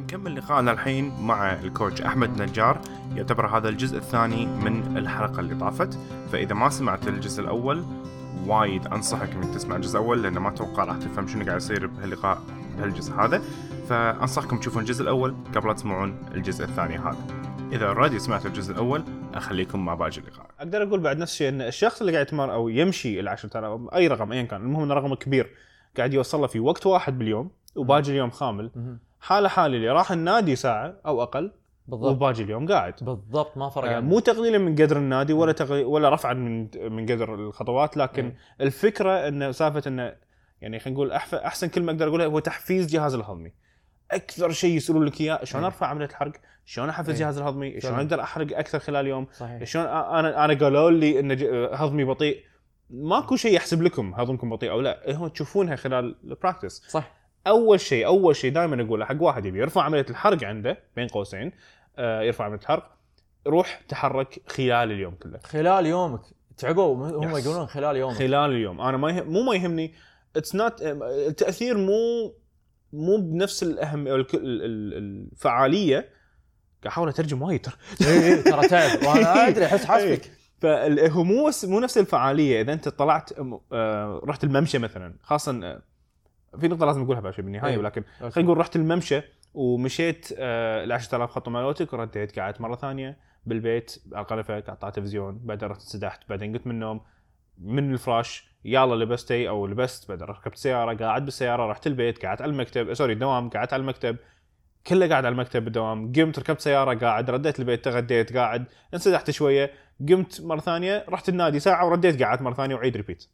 نكمل لقائنا الحين مع الكوتش أحمد نجار. يعتبر هذا الجزء الثاني من الحلقة اللي طافت. فإذا ما سمعت الجزء الأول وايد أنصحك إنك تسمع الجزء الأول لأن ما أتوقع راح تفهم شنو قاعد يصير بهاللقاء بهالجزء هذا. فأنصحكم تشوفون الجزء الأول قبل لا تسمعون الجزء الثاني هذا. إذا أوريدي سمعتوا الجزء الأول أخليكم مع باقي اللقاء. أقدر أقول بعد نفس الشيء إن الشخص اللي قاعد يتمرن أو يمشي ال 10000 أي رقم ايا كان المهم انه رقم كبير قاعد يوصل له في وقت واحد باليوم وباقي اليوم خامل. حالة حالي اللي راح النادي ساعة أو أقل بالضبط. وباقي اليوم قاعد. بالضبط ما فرق آه، عنه. مو تقليلا من قدر النادي ولا ولا رفعا من من قدر الخطوات لكن إيه. الفكرة انه سالفة انه يعني خلينا نقول أحسن كلمة أقدر أقولها هو تحفيز جهاز الهضمي. أكثر شيء يسألون لك إياه شلون إيه. أرفع عملية الحرق؟ شلون أحفز إيه. جهاز الهضمي؟ شلون. أقدر أحرق أكثر خلال يوم؟ صحيح. شلون أنا أنا قالوا لي إن هضمي بطيء. ماكو شيء يحسب لكم هضمكم بطيء أو لا هو تشوفونها خلال ال practice صح. أول شيء أول شيء دائما أقوله حق واحد يبي يرفع عملية الحرق عنده بين قوسين آه يرفع عملية الحرق روح تحرك خلال اليوم كله. خلال يومك. تعبوا هم Yes. يقولون خلال يومك. خلال اليوم. أنا ما يهم مو ما يهمني. it's not التأثير مو مو بنفس الاهم الفعالية. قاعد أحاول أترجم وايد ترى. إيه إيه، ترى تعب. وأنا أدري أحس حاسبك. فهو مو مو نفس الفعالية. إذا أنت طلعت آه، رحت الممشى مثلا خاصه آه، في نقطة لازم أقولها بعد شوي بالنهاية إيه. ولكن خلينا نقول رحت الممشى ومشيت آه، ال 10000 خطوه مالوتك ورديت قعدت مرة ثانية بالبيت على القرفه قطعت تلفزيون بعدين رحت انسدحت بعدين قمت من النوم من الفراش يلا لبستي أو لبست بعدين ركبت سيارة قاعد بالسيارة رحت البيت قعدت على المكتب سوري الدوام قعدت على المكتب كله قاعد على المكتب بالدوام قمت ركبت سيارة قاعد رديت البيت تغديت قاعد انسدحت شوية قمت مرة ثانية رحت النادي ساعة ورديت قعدت مرة ثانية وعيد repeat.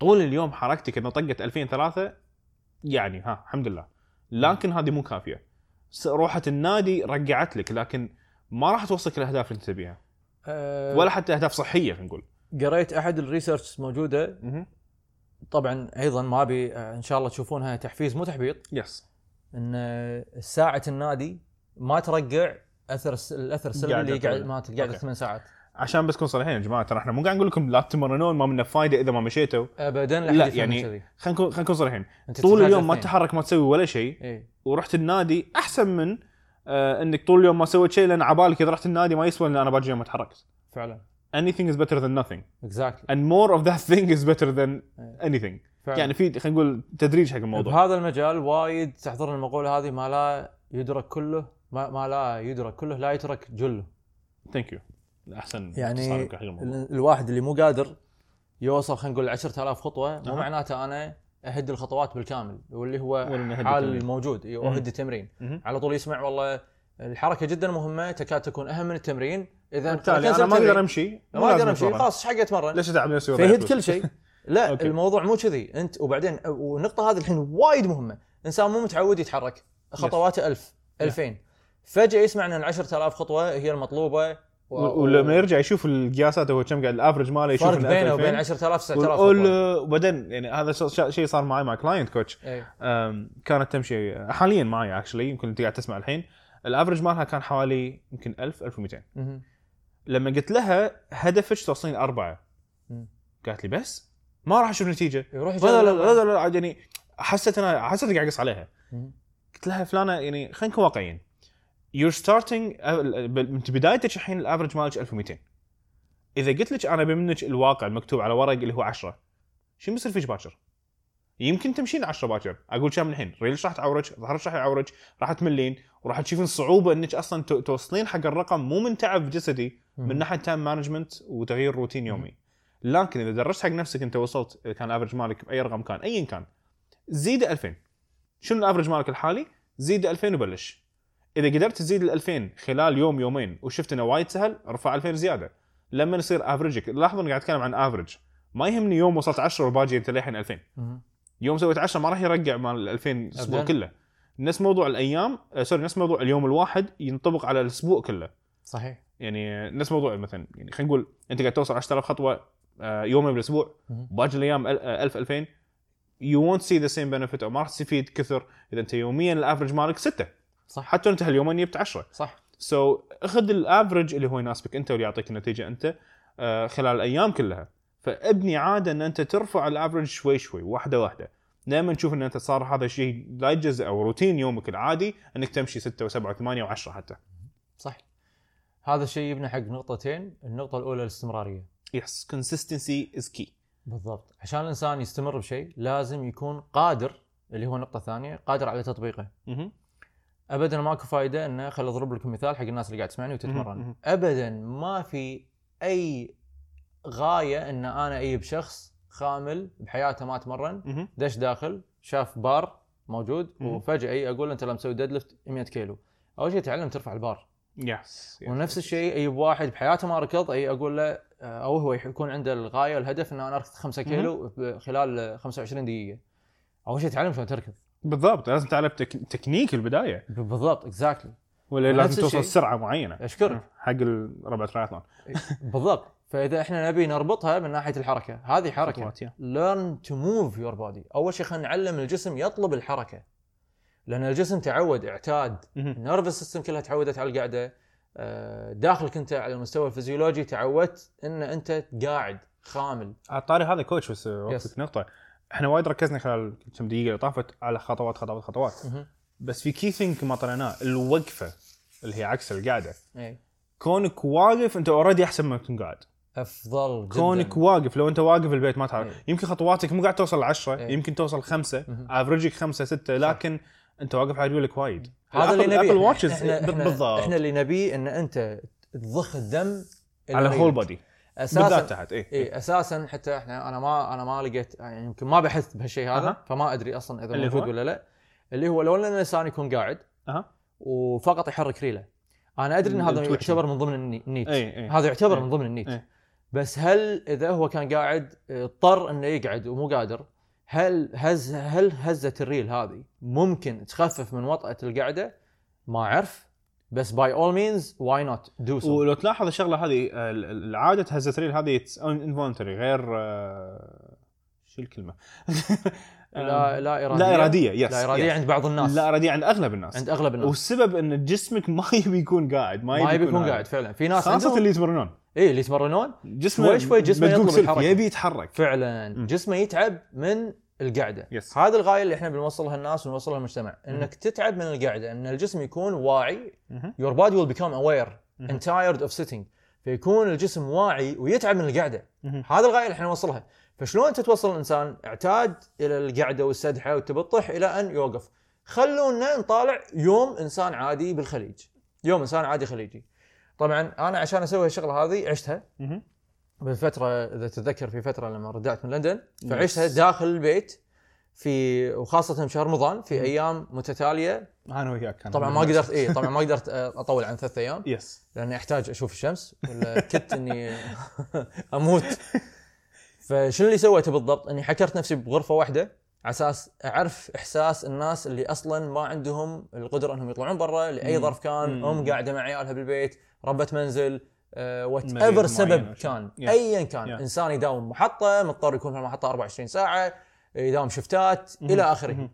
طول اليوم حركتك إنه طقت 2003 يعني ها الحمد لله. لكن هذه مو كافية. روحة النادي رجعت لك لكن ما راح توصلك الأهداف اللي أنت تبيها. أه، ولا حتى أهداف صحية خلينا نقول. قريت أحد ال research موجودة؟ طبعا أيضا ما أبي آه، إن شاء الله تشوفونها تحفيز مو تحبيط. يس إن ساعة النادي ما ترجع أثر الأثر السلبي اللي قاعد. ما okay. ثمان ساعات. عشان بس نكون صريحين يا جماعة ترى إحنا مو قاعد نقول لكم لا تتمرنون ما منه فايدة إذا ما مشيتوا. ابدا لا، لا يعني خلينا نكون خلينا نكون صريحين. طول اليوم ما. تتحرك ما تسوي ولا شيء إيه. ورحت النادي أحسن من آه إنك طول اليوم ما سويت شيء لأن عبالك إذا رحت النادي ما يسوى ان أنا باقي يوم ما تحركت فعلا. Anything is better than nothing. Exactly and more of that thing is better than anything. فعلا. يعني في خلينا نقول تدريج حق الموضوع. بهذا المجال وايد تحضرني المقوله هذه ما لا يدرك كله ما, ما لا يدرك كله لا يترك جله. thank you احسن يعني الواحد اللي مو قادر يوصل خلينا نقول 10000 خطوة مو أها. معناته أنا أهد الخطوات بالكامل واللي هو حال. الموجود. أهد التمرين. على طول يسمع والله الحركة جدا مهمة تكاد تكون أهم من التمرين. إذا بالتالي أنا ما أقدر أمشي. ما أقدر أمشي. خلاص إيش حق اتمرن ليش اتعب نفسي فيهد؟ كل شيء. لا أوكي. الموضوع مو كذي. أنت وبعدين والنقطة هذه الحين وايد مهمة. إنسان مو متعود يتحرك. خطواته 1000 2000 فجأة يسمع إن ال 10000 خطوة هي المطلوبة. ولما يرجع يشوف القياسات هو كم قاعد ال average ماله يشوف فرق بينه 2000 وبين 10000 9000 ويقول- خطوه وبعدين يعني هذا شيء صار معي مع client coach إيه. كانت تمشي حاليا معي actually يمكن أنت قاعد تسمع الحين ال average مالها كان حوالي يمكن 1000 1200 مهم. لما قلت لها هدفك توصلين أربعة. قالت لي بس ما راح أشوف نتيجة يروح لا لا لا. لا, لا, يعني حسيت أنا حسيت قاعد أقص عليها. قلت لها فلانة يعني خلينا نكون واقعيين your starting أنت بدايتك الحين ال average مالك 1200 إذا قلت لك أنا بمنك الواقع المكتوب على ورق اللي هو 10 شو بيصير فيك باكر؟ يمكن تمشين 10 باكر. أقول كم الحين ريلج راح تعورك ظهرك راح يعورك راح تملين وراح تشوفين صعوبه إنك أصلا تو- توصلين حق الرقم مو من تعب جسدي من. ناحية time management وتغيير روتين يومي. لكن إذا درجت حق نفسك أنت وصلت إذا كان ال average مالك بأي رقم كان ايا كان زيد 2000 شنو ال average مالك الحالي؟ زيد 2000 وبلش. إذا قدرت تزيد ال 2000 خلال يوم يومين وشفت إنه وايد سهل أرفع 2000 زيادة. لما يصير average ك لاحظوا إني قاعد أتكلم عن average ما يهمني يوم وصلت 10 وباجي الأيام للحين 2000 مهم. يوم سويت 10 ما راح يرجع مال ال 2000 الأسبوع. كله. نفس موضوع الأيام آه sorry نفس موضوع اليوم الواحد ينطبق على الأسبوع كله. صحيح. يعني نفس موضوع مثلا يعني خلينا نقول أنت قاعد توصل 10000 خطوة آه، يومين بالأسبوع. باقي الأيام أل- آه، 1000 2000 you won't see the same benefit أو ما راح تستفيد كثر. إذا أنت يوميا ال average مالك 6 صح. حتى انت هاليومين جبت 10 صح. so, اخذ ال average اللي هو يناسبك انت واللي يعطيك النتيجة انت آه، خلال الأيام كلها. فابني عادة ان انت ترفع ال average شوي شوي واحدة واحدة. دائما تشوف ان انت صار هذا الشيء لا يتجزا أو روتين يومك العادي انك تمشي 6 و7 و8 و10 حتى. صح. هذا الشيء يبنى حق نقطتين النقطة الأولى الاستمرارية. yes consistency is key بالضبط. عشان الإنسان يستمر بشيء لازم يكون قادر اللي هو النقطه الثانية قادر على تطبيقه. ابدا ماكو فائده إنه خل أضرب لكم مثال حق الناس اللي قاعد تسمعني وتتمرن. ابدا ما في أي غاية إن أنا أجيب شخص خامل بحياته ما تمرن دش داخل شاف بار موجود. وفجأة أي أقول أنت لما تسوي deadlift 100 كيلو. أول شيء تعلم ترفع البار. yes ونفس الشيء اي واحد بحياته ما ركض أي أقول له آه، أو هو يكون عنده الغاية والهدف ان أنا أركض 5 كيلو خلال 25 دقيقة. أول شيء تعلم شلون تركض. بالضبط لازم تعرف تك... تكنيك البداية. بالضبط exactly ولا لازم توصل سرعة معينة. أشكرك. حق ربع ترايثلون بالضبط. فإذا إحنا نبي نربطها من ناحية الحركة هذه حركة. learn to move your body. أول شيء خلينا نعلم الجسم يطلب الحركة. لأن الجسم تعود اعتاد. مهم. ال nervous system كلها تعودت على القعدة. آه، داخلك أنت على المستوى الفيزيولوجي تعودت إن أنت قاعد خامل. على الطاري هذا كوتش بس. وقفك نقطة. إحنا وايد ركزنا خلال كم دقيقة اللي طافت على خطوات خطوات خطوات. بس في كي ثينك ما طلعناه الوقفة اللي هي عكس القعده إي. كونك واقف أنت اوريدي أحسن ما تكون قاعد. أفضل جدا. كونك واقف لو أنت واقف البيت ما تعرف. يمكن خطواتك مو قاعد توصل 10 إيه. يمكن توصل خمسة. افرجك خمسة ستة لكن أنت واقف على رجلك وايد. هذا اللي نبيه. ابل واتشز إحنا, إحنا, بالضبط. إحنا اللي نبيه إن أنت تضخ الدم على رجلك. هول بالذات أساسا تحت اي اي أساسا حتى إحنا أنا ما أنا ما لقيت يعني يمكن ما بحثت بهالشيء هذا أها. فما أدري أصلا إذا موجود هو؟ ولا لا اللي هو لو ان الانسان يكون قاعد أها وفقط يحرك ريلة أنا أدري إن هذا. يعتبر من ضمن الني- النيت اي اي هذا يعتبر إيه. من ضمن النيت إيه. بس هل إذا هو كان قاعد اضطر إنه يقعد ومو قادر هل هز هل هزه الريل هذه ممكن تخفف من وطأة القعدة؟ ما أعرف بس باي اول مينز واي نوت دو سو ولو تلاحظ الشغلة هذه ال- ال- العادة هزه ريل هذه انفولنتري غير آه، شو الكلمة؟ لا لا إرادية. لا إرادية yes لا إرادية عند بعض الناس. لا إرادية عند أغلب الناس. عند أغلب الناس. والسبب إن جسمك ما يبي يكون قاعد ما يبي, ما يبي يكون. قاعد فعلا. في ناس خاصة اللي يتمرنون. اي اللي يتمرنون. جسمه شوي شوي جسمه يطلب سلك، الحركة. يبي يتحرك. فعلا. جسمه يتعب من القعدة. yes. هذا الغاية اللي إحنا بنوصلها الناس ونوصلها المجتمع إنك تتعب من القعدة إن الجسم يكون واعي body will become aware مهم. and tired of sitting. فيكون الجسم واعي ويتعب من القعدة. هذا الغاية اللي إحنا نوصلها. فشلون انت توصل الإنسان؟ اعتاد إلى القعدة والسدحة والتبطح إلى أن يوقف. خلونا نطالع يوم إنسان عادي بالخليج. يوم إنسان عادي خليجي. طبعا أنا عشان أسوي الشغله هذه عشتها. بالفترة إذا تتذكر في فترة لما رجعت من لندن. فعشتها داخل البيت في وخاصة بشهر رمضان في مم. أيام متتالية أنا وياك كان طبعا ما قدرت اي طبعا ما قدرت أطول عن ثلاث أيام يس لأني أحتاج أشوف الشمس ولا كدت إني أموت فشنو اللي سويته بالضبط؟ إني حكرت نفسي بغرفة واحدة على أساس أعرف إحساس الناس اللي أصلا ما عندهم القدرة إنهم يطلعون برا لأي مم. ظرف كان مم. أم قاعدة مع عيالها بالبيت ربة منزل what مريض ever سبب. كان Yeah. ايا كان Yeah. إنسان يداوم محطة مضطر يكون في المحطة 24 ساعة يداوم شفتات مهم. إلى آخره مهم.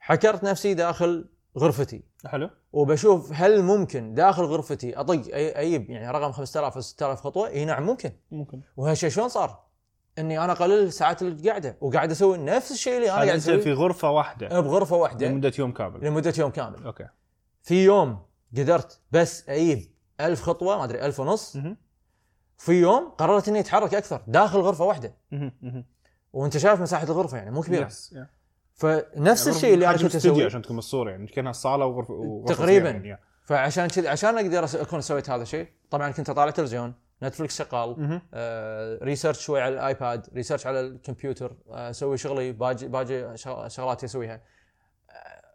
حكرت نفسي داخل غرفتي حلو وبشوف هل ممكن داخل غرفتي اطق أجيب يعني رقم 5000 أو 6000 خطوة؟ إي نعم ممكن ممكن وهالشيء شلون صار؟ إني أنا قلل ساعات القعده وقاعد أسوي نفس الشيء اللي أنا قاعد أسويه في غرفة واحدة بغرفة واحدة لمدة يوم كامل لمدة يوم كامل أوكي في يوم قدرت بس أجيب 1000 خطوة ما أدري 1000 ونص. في يوم قررت إني أتحرك أكثر داخل غرفة واحدة. وأنت شايف مساحة الغرفة يعني مو كبيرة. فنفس الشيء اللي أنا كنت أسويه عشان تكون الصورة يعني كانها صالة وغرفه وغرفة تقريباً. يعني. فعشان كذا عشان أقدر أكون سويت هذا الشيء طبعا كنت أطالع تلفزيون Netflix شغال مهم. آه، research شوي على الآيباد research على الكمبيوتر آه، أسوي شغلي باجي باجي شغ- شغلات أسويها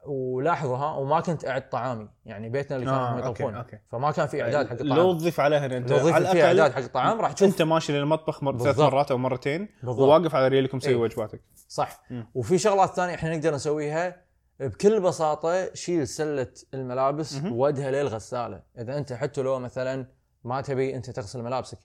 آه، ولاحظوا ها وما كنت أعد طعامي يعني بيتنا اللي كانوا آه، يطبخون. فما كان في إعداد حق لو الطعام تضيف عليها ان أنت لو على في إعداد حق الطعام راح تشوف أنت ماشي للمطبخ مر... ثلاث. مرات أو مرتين بالضبط. وواقف على ريلك مسوي إيه. وجباتك صح مم. وفي شغلات ثانية إحنا نقدر نسويها بكل بساطة شيل سلة الملابس. وودها للغسالة إذا أنت حتى لو مثلا ما تبي أنت تغسل ملابسك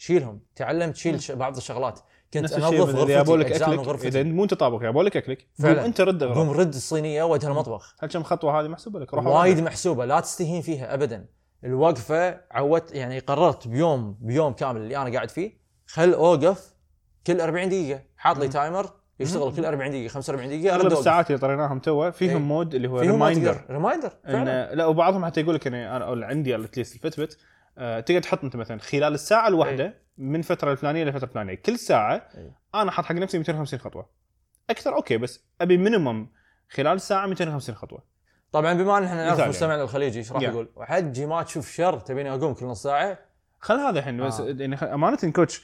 شيلهم تعلم تشيل ش- بعض الشغلات. كنت انظف غرفتي أجزاء من أكلك إذا مو أنت طابخ يابوا لك أكلك. فعلاً. أنت رد قوم رد الصينية وجه المطبخ. هل كم خطوة هذه محسوبة لك روح وايد. محسوبة لا تستهين فيها ابدا. الوقفة عودت يعني قررت بيوم بيوم كامل اللي أنا قاعد فيه خل أوقف كل 40 دقيقة. حاط لي. timer يشتغل كل 40 دقيقة 45 دقيقة اغلب الساعات اللي طريناهم تو فيهم إيه. mode اللي هو reminder reminder لا وبعضهم حتى يقول لك أنا عندي at least ال Fitbit تقدر تحط أنت مثلا خلال الساعة الواحدة من فترة الفلانية لفتره الفلانية. كل ساعة إيه. أنا حاط حق نفسي 250 خطوة. أكثر أوكي بس أبي minimum خلال الساعة 250 خطوة. طبعا بما أن إحنا نعرف مستمعنا الخليجي إيش راح. يقول وحجي ما تشوف شر تبيني أقوم كل نص ساعة؟ خل هذا الحين بس آه. يعني خ- أمانة coach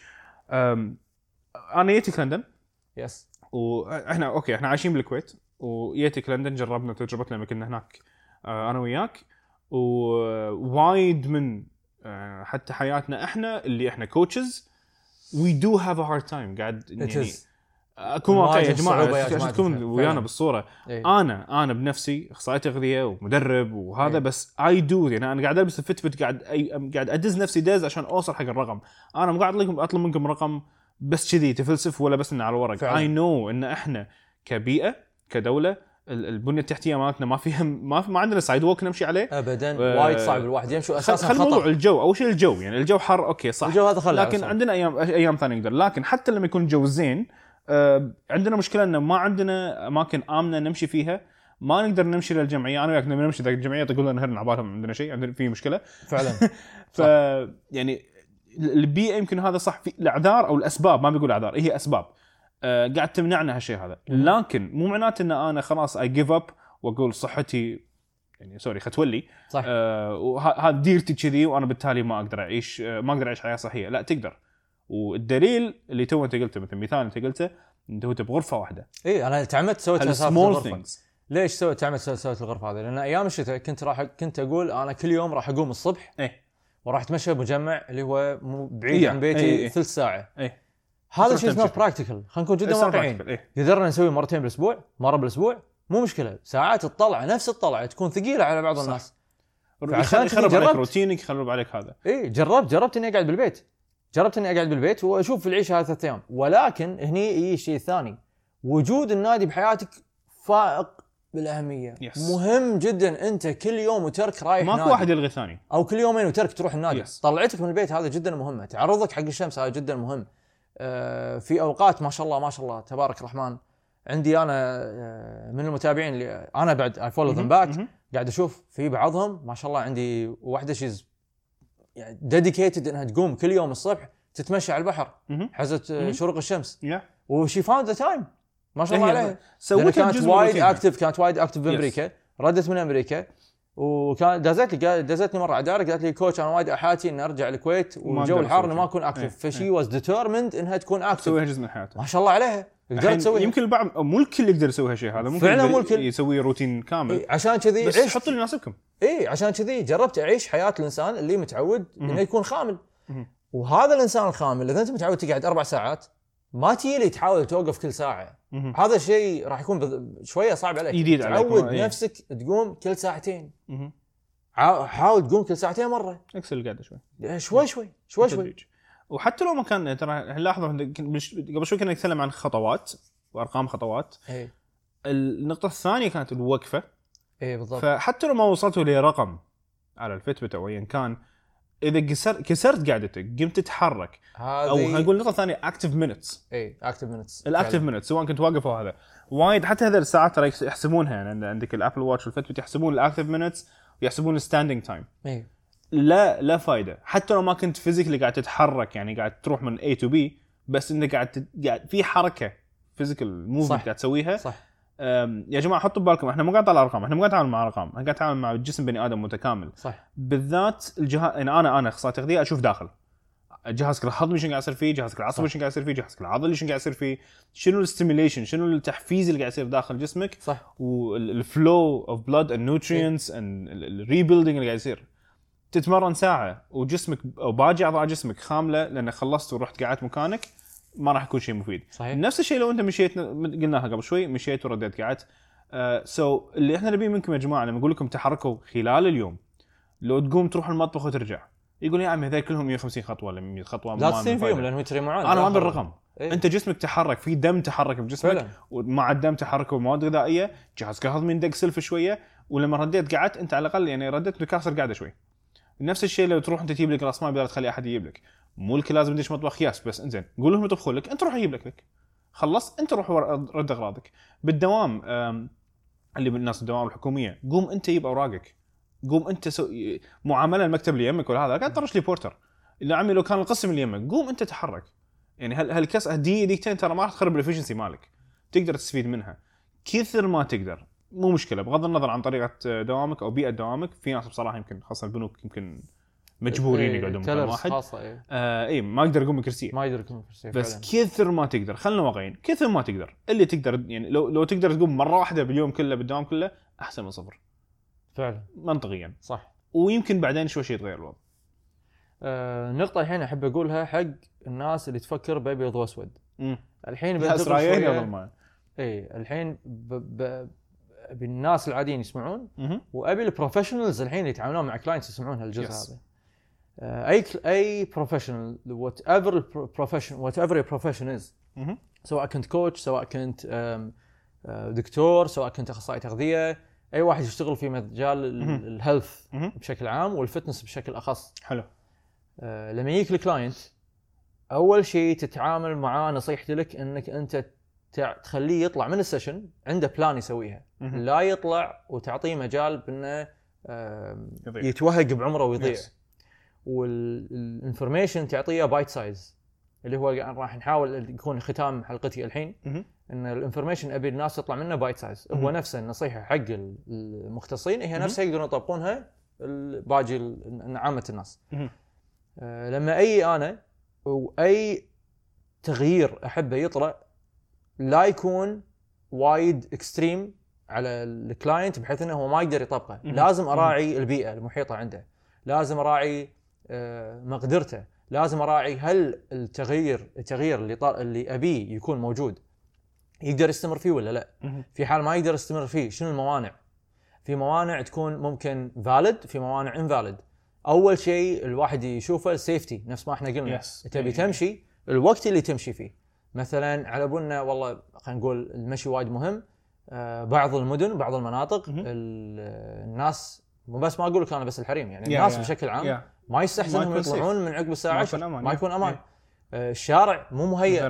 أنا جيتك لندن. yes وإحنا أوكي إحنا عايشين بالكويت. وجيتك لندن جربنا تجربتنا لما كنا هناك آه، أنا وياك. ووايد من آه، حتى حياتنا إحنا اللي إحنا coaches we do have a hard time قاعد يعني. أكون واقعي يا جماعة عشان تكون. ويانا. بالصورة إيه. أنا أنا بنفسي أخصائي تغذية ومدرب وهذا إيه. بس I do يعني أنا قاعد ألبس ال Fitbit قاعد أي قاعد أدز نفسي دز عشان أوصل حق الرقم أنا مو قاعد أطلب منكم رقم بس كذي تفلسف ولا بس إنه على الورق. I know إن إحنا كبيئة كدولة البنية التحتية مالتنا ما فيها ما في ما عندنا sidewalk نمشي عليه. ابدا. آه، وايد صعب الواحد. يمشي أساسا خل موضوع الجو. أول شيء الجو. يعني الجو حر أوكي صح. الجو هذا خله لكن عندنا أيام أيام ثانية نقدر. لكن حتى لما يكون الجو زين آه، عندنا مشكلة إنه ما عندنا أماكن آمنة نمشي فيها. ما نقدر نمشي للجمعية. أنا وياك نمشي ذاك الجمعية. تقول لنا هرنا عبالهم عندنا شيء. عندنا في مشكلة. فعلا. ف يعني البيئة يمكن هذا صح. في الأعذار أو الأسباب. ما بيقول أعذار. هي أسباب. قاعد تمنعنا هالشيء هذا. لكن مو معناته إن أنا خلاص I give up وأقول صحتي يعني sorry ختولي. صح. آه، وهذا ديرتي كذي وأنا بالتالي ما أقدر أعيش آه، ما أقدر أعيش حياة صحية. لا تقدر. والدليل اللي تو أنت قلته مثل مثال أنت قلته انت وانت بغرفه واحدة. إي أنا تعمدت سويت الغرفة. things ليش سويت تعمدت سويت سويت الغرفة هذه؟ لأن أيام الشتاء كنت راح كنت أقول أنا كل يوم راح أقوم الصبح إيه. وراح أتمشى بمجمع اللي هو مو بعيد إيه، عن بيتي إيه، إيه. ثلث ساعة. إيه. هذا شيء فيه. practical خلينا نكون جدا يصير واقعيين إيه. قدرنا نسوي مرتين بالأسبوع مرة بالأسبوع مو مشكلة ساعات الطلعة نفس الطلعة تكون ثقيلة على بعض صح. الناس عشان يخرب عليك. روتينك يخرب عليك هذا اي جربت جربت إني أقعد بالبيت جربت إني أقعد بالبيت وأشوف العيشة هذه ثلاث أيام ولكن هني يجي الشيء الثاني وجود النادي بحياتك فائق بالأهمية Yes. مهم جدا أنت كل يوم وترك رايح ماكو. واحد يلغي الثاني أو كل يومين وترك تروح النادي Yes. طلعتك من البيت هذا جدا مهمة تعرضك حق الشمس هذا جدا مهم في أوقات ما شاء الله ما شاء الله تبارك الرحمن عندي أنا آه، من المتابعين اللي أنا بعد I follow them back. قاعد أشوف في بعضهم ما شاء الله عندي واحدة she's يعني dedicated إنها تقوم كل يوم الصبح تتمشى على البحر. حزت آه،. شروق الشمس و she found the time ما شاء الله هي عليها لأن سويت كانت وايد. active كانت وايد active. بامريكا ردت من أمريكا وكان دازت لي دازتني مرة على دارك قالت لي coach أنا وايد أحاتي إني أرجع الكويت والجو الحار إني ما. أكون إيه، active ف she إيه. was determined إنها تكون active تسويها جزء من حياته ما شاء الله عليها قدرت تسويها يمكن البعض مو الكل يقدر يسوي هالشيء هذا ممكن فعلاً مو الكل. يسوي روتين كامل إيه، عشان كذي بس حطوا اللي يناسبكم إي عشان كذي جربت أعيش حياة الإنسان اللي متعود. إنه يكون خامل. وهذا الإنسان الخامل إذا أنت متعود تقعد أربع ساعات ما تجي لي تحاول توقف كل ساعة. هذا الشيء راح يكون بذ- شوية صعب عليك. جديد عليك، تعود إيه. نفسك تقوم كل ساعتين. حاول تقوم كل ساعتين مرة. اكسر القعده شوي. شوي شوي شوي شوي. بالتدريج. وحتى لو ما كان ترى لاحظوا قبل شوي كنا نتكلم عن خطوات وأرقام خطوات. اي النقطة الثانية كانت الوقفة. اي بالضبط. فحتى لو ما وصلتوا لرقم على ال Fitbit أو ايا كان إذا كسر كسرت قعدتك قمت تتحرك. أو خلينا هذه نقول النقطه الثانية active minutes إي active minutes ال active minute سواء كنت واقف أو هذا. وايد حتى هذه الساعات ترى يحس- يحسبونها يعني عند- عندك ال Apple Watch وال Fitbit يحسبون ال active minutes ويحسبون ال standing time إي. لا لا فايدة. حتى لو ما كنت physically قاعد تتحرك يعني قاعد تروح من A تو B بس إنك قاعد. قاعد في حركة physical movement. قاعد تسويها صح. يا جماعة حطوا ببالكم إحنا مو قاعد نطلع أرقام إحنا مو قاعد نتعامل مع أرقام إحنا قاعد نتعامل مع جسم بني آدم متكامل. صح بالذات الجهاز يعني أنا أنا اخصائي تغذية أشوف داخل. جهازك الهضمي شنو قاعد يصير فيه جهازك العصبي. شنو قاعد يصير فيه جهازك العضلي شنو قاعد يصير فيه شنو ال stimulation شنو التحفيز اللي قاعد يصير داخل جسمك صح. وال flow of blood and nutrients and ال rebuilding اللي قاعد يصير. تتمرن ساعة وجسمك أو باقي أعضاء جسمك خاملة لأن خلصت ورحت قعدت مكانك. ما راح يكون شيء مفيد. صحيح. نفس الشيء لو انت مشيت قلناها قبل شوي مشيت ورديت قعدت. سو uh, so اللي إحنا نبيه منكم يا جماعة لما نقول لكم تحركوا خلال اليوم لو تقوم تروح المطبخ وترجع يقول يا عمي هذول كلهم 150 خطوة ولا 100 خطوة لا تصير فيهم. لأنهم يترمعون أنا ما بالرقم إيه. أنت جسمك تحرك في دم تحرك بجسمك فعلا. ومع الدم تحرك ومواد غذائية جهازك الهضمي ندق سلف شوية ولما رديت قعدت أنت على الأقل يعني رديت مكسر قاعدة شوي. نفس الشيء لو تروح أنت تجيب لك راس مال تخلي أحد يجيب لك. مو الكل لازم يدش مطبخ yes بس إنزين. قول لهم يطبخون لك أنت روح جيب لك لك. خلصت أنت روح رد أغراضك. بالدوام اللي من الناس الدوام الحكومية قوم أنت جيب أوراقك. قوم أنت سو... معاملة المكتب اللي يمك ولا هذا. قاعد طرش لي porter. يا عمي لو كان القسم اللي يمك قوم أنت تحرك. يعني هال هالكم دقيقة دقيقتين ترى ما راح تخرب ال efficiency مالك. تقدر تستفيد منها. كثر ما تقدر. مو مشكلة. بغض النظر عن طريقة دوامك أو بيئة دوامك في ناس بصراحة يمكن خاصة البنوك يمكن مجبورين إيه، يقعدون مكان واحد. خاصة إيه. آه اي ما أقدر اقوم من كرسي ما يقدر يكون كرسي بس فعلاً. كثر ما تقدر. خلنا واقعيين. كثر ما تقدر. اللي تقدر يعني لو لو تقدر تقوم مرة واحدة باليوم كله بالدوام كله أحسن من صفر. فعلا. منطقيا. صح. ويمكن بعدين شوي شوي يتغير الوضع. آه نقطة الحين أحب أقولها حق الناس اللي تفكر بأبيض وأسود. الحين بنتقل رايين قبل ما اي الحين ب... ب... بالناس العاديين يسمعون. وأبي ال professionals الحين اللي يتعاملون مع clients يسمعون هالجزء Yes. هذا. آه أي أي professional whatever ال profession whatever profession is. سواء كنت coach سواء كنت آه، دكتور سواء كنت أخصائي تغذية أي واحد يشتغل في مجال. ال health. بشكل عام وال fitness بشكل أخص حلو آه، لما يجيك ال client أول شيء تتعامل معاه نصيحتي لك إنك أنت تخليه يطلع من ال session عنده plan يسويها. لا يطلع وتعطيه مجال بأنه. يتوهق بعمره ويضيع. وال information تعطيه bite size اللي هو راح نحاول يكون ختام حلقتي الحين. إن ال information أبي الناس تطلع منه bite size هو. نفسه النصيحة حق ال- المختصين هي. نفسها يقدرون يطبقونها باقي عامة الناس. آه، لما أي أنا وأي تغيير أحبه يطلع لا يكون وايد extreme على ال client بحيث إنه هو ما يقدر يطبقه. لازم أراعي البيئة المحيطة عنده لازم أراعي مقدرته لازم أراعي هل التغيير التغيير اللي طال اللي ابيه يكون موجود يقدر يستمر فيه ولا لا. في حال ما يقدر يستمر فيه شنو الموانع في موانع تكون ممكن فالid في موانع invalid أول شيء الواحد يشوفه السيفتي نفس ما إحنا قلنا Yes. تبي إيه. تمشي الوقت اللي تمشي فيه مثلا على بالنا والله خلينا نقول المشي وايد مهم آه، بعض المدن بعض المناطق الناس مو بس ما أقول لك أنا بس الحريم يعني Yeah, الناس yeah. بشكل عام Yeah. ما يستحسن انهم يطلعون من عقب الساعة ما 10 يكون أمان، ما. يكون أمان. Yeah. آه، الشارع مو مهيئ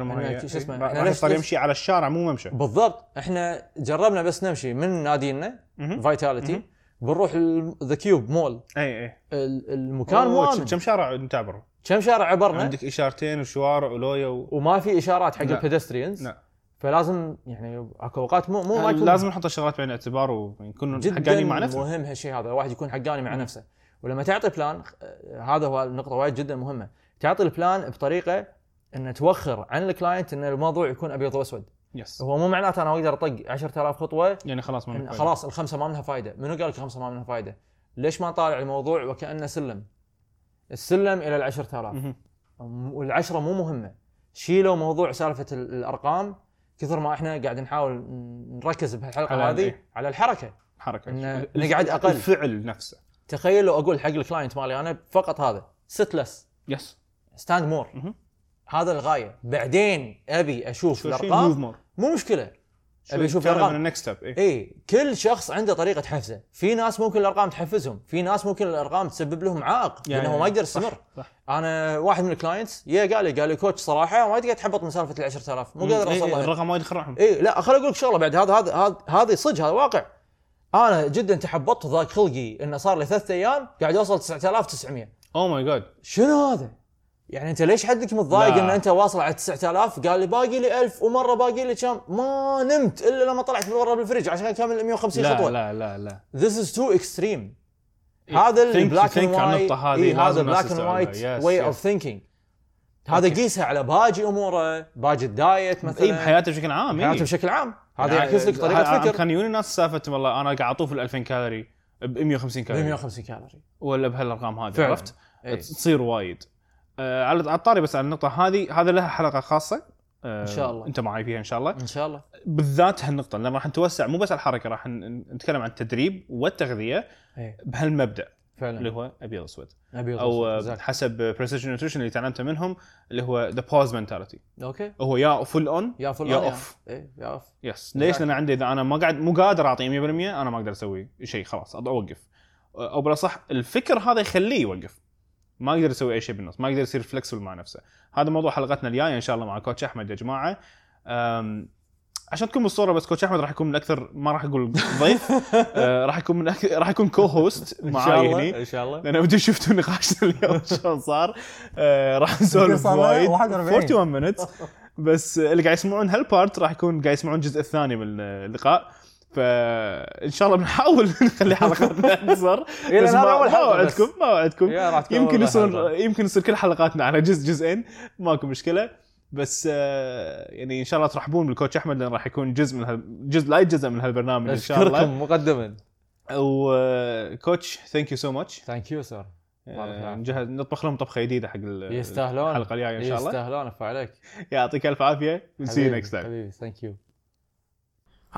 شو اسمه إيه. إحنا ليش ليش- يمشي على الشارع مو ممشى. بالضبط. إحنا جربنا بس نمشي من نادينا. Vitality. بنروح The Cube Mall اي اي ال- المكان مو امن كم. شارع نتعبر كم شارع عبرنا؟ عندك إشارتين وشوارع ولويا و... وما في إشارات حق. ال pedestrians لا. فلازم يعني أكو أوقات مو مو ما يكون لازم نحط الشغلات بعين الاعتبار ونكون جدا حقانين مع نفسنا مهم هالشيء هذا الواحد يكون حقاني مع نفسه. ولما تعطي plan آه، هذا هو النقطة وايد جدا مهمة. تعطي ال plan بطريقة ان توخر عن ال client إن الموضوع يكون أبيض وأسود. yes هو مو معناته أنا أقدر أطق 10000 خطوة يعني خلاص ما خلاص الخمسة ما منها فائده منو قال لك الخمسة ما منها فائده ليش ما نطالع الموضوع وكأنه سلم؟ السلم إلى ال 10000 مهم. والعشرة مو مهمة. شيلوا موضوع سالفة ال- الأرقام. كثر ما إحنا قاعد نحاول نركز بهالحلقة هذه إيه؟ على الحركة. حركة. نقعد أقل. الفعل نفسه. تخيل لو أقول حق ال client مالي أنا فقط هذا sit less yes stand more. هذا الغاية. بعدين أبي أشوف الأرقام. مو مشكلة. أبي أشوف الأرقام. ال next step اي اي كل شخص عنده طريقة حفزه. في ناس ممكن الأرقام تحفزهم. في ناس ممكن الأرقام تسبب لهم عائق يعني لأنه ما يقدر يستمر. أنا واحد من ال clients يا قال لي قال لي coach صراحة ما تقدر تحبط من سالفة ال 10000 مو قادر إيه، أوصل إيه، لها. الرقم وايد يخرعهم. اي لا خل أقول لك شغلة بعد. هذا هذا هذا- هذه صدق هذا واقع. أنا جدا تحبطت ضاق خلقي إنه صار لي ثلاث أيام قاعد اوصل 9900 oh my God شنو هذا؟ يعني أنت ليش حدك متضايق لا. إن أنت واصل على 9000 قال لي باقي لي 1000 ومرة باقي لي كم ما نمت إلا لما طلعت من ورا بالفريج عشان اكمل 150 لا خطوة لا لا لا This is too extreme إيه، هذا ال black and white إيه هذا لازم الناس black and. white way. of thinking هذا. قيسها على باقي أموره باقي ال diet مثلا اي بحياته بشكل عام حياته إيه. بشكل عام هذا يعني يعكس لك طريقة فكر. كان يجوني ناس سالفه والله أنا قاعد أطوف ال 2000 كالوري ب 150 ب كالوري 150 كالوري. ولا بهالأرقام هذه. عرفت؟ إيه. تصير وايد. آه على الطاري بس على النقطة هذه هذا لها حلقة خاصة. آه إن شاء الله. أنت معي فيها إن شاء الله. إن شاء الله. بالذات هالنقطة لأن راح نتوسع مو بس على الحركة راح نتكلم عن التدريب والتغذية إيه. بهالمبدأ. اللي فعلا هو أبيض اسود أبيض أو exactly. حسب Precision Nutrition اللي تعلمته منهم اللي هو the pause mentality أوكي. هو يا full on يا full يا يا off إيه يا off yes ليش؟ لأن عندي إذا أنا ما قاعد مو قادر أعطي 100% أنا ما أقدر أسوي شيء خلاص أوقف. أو بالاصح الفكر هذا يخليه يوقف. ما يقدر يسوي أي شيء بالنص ما يقدر يصير flexible مع نفسه. هذا موضوع حلقتنا الجاية إن شاء الله مع coach أحمد يا جماعة. عشان تكون بالصورة بس coach أحمد راح يكون من أكثر ما راح أقول ضيف. آه، راح يكون من أكثر راح يكون co-host إن معاي الله إن شاء الله. لأن ودي شفتوا نقاشنا اليوم شلون صار. آه، راح نسولف وايد. 41. 41 minutes بس اللي قاعد يسمعون هال part راح يكون قاعد يسمعون الجزء الثاني من اللقاء. فان شاء الله بنحاول نخلي حلقاتنا اقصر بس ما أول ما تكون يمكن يصير. يمكن يصير كل حلقاتنا على جزء جزئين. ماكو مشكلة. بس آه، يعني إن شاء الله ترحبون بال coach أحمد لأن راح يكون جزء من هال... جزء لا يتجزا من هالبرنامج إن شاء الله. أشكركم مقدما. و coach thank you so much thank you sir نجهز نطبخ لهم طبخة جديدة حق يستاهلون. الحلقة الجاية إن شاء الله. يستاهلون اف عليك. يعطيك ألف عافية. و see you next time حبيبي thank you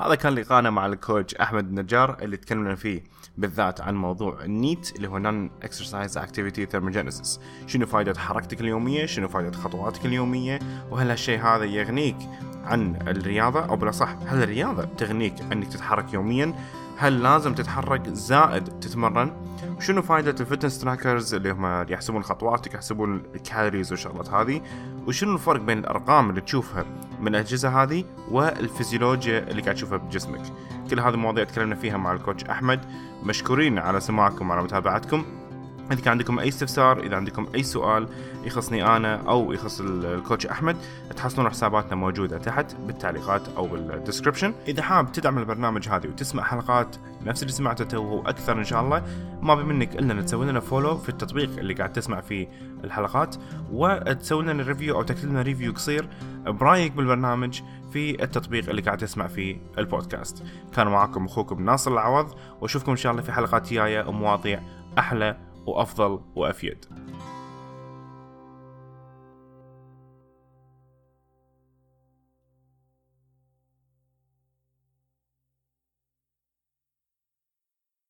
هذا كان لقاءنا مع ال coach أحمد النجار اللي تكلمنا فيه بالذات عن موضوع ال NEAT اللي هو non-exercise activity thermogenesis شنو فائده حركتك اليومية؟ شنو فائده خطواتك اليومية؟ وهل هالشيء هذا يغنيك عن الرياضة؟ أو بالأصح هل الرياضة تغنيك أنك تتحرك يوميا؟ هل لازم تتحرك زائد تتمرن؟ وشنو فائدة ال fitness trackers اللي هم يحسبون خطواتك يحسبون ال calories والشغلات هذه؟ وشنو الفرق بين الأرقام اللي تشوفها من الأجهزة هذه والفيزيولوجيا اللي قاعد تشوفها بجسمك؟ كل هذه المواضيع تكلمنا فيها مع الكوتش أحمد. مشكورين على سماعكم وعلى متابعتكم. إذا كان عندكم أي استفسار إذا عندكم أي سؤال يخصني أنا أو يخص ال- الكوتش أحمد تحصلون حساباتنا موجودة تحت بالتعليقات أو بال description إذا حاب تدعم البرنامج هذه وتسمع حلقات نفس اللي سمعته تو وأكثر إن شاء الله ما بي منك إلا أن تسوي لنا follow في التطبيق اللي قاعد تسمع فيه الحلقات وتسوي لنا review أو تكتب لنا review قصير برأيك بالبرنامج في التطبيق اللي قاعد تسمع فيه البودكاست. كان معكم أخوكم ناصر العوض وأشوفكم إن شاء الله في حلقات جاية ومواضيع أحلى وأفضل وأفيد.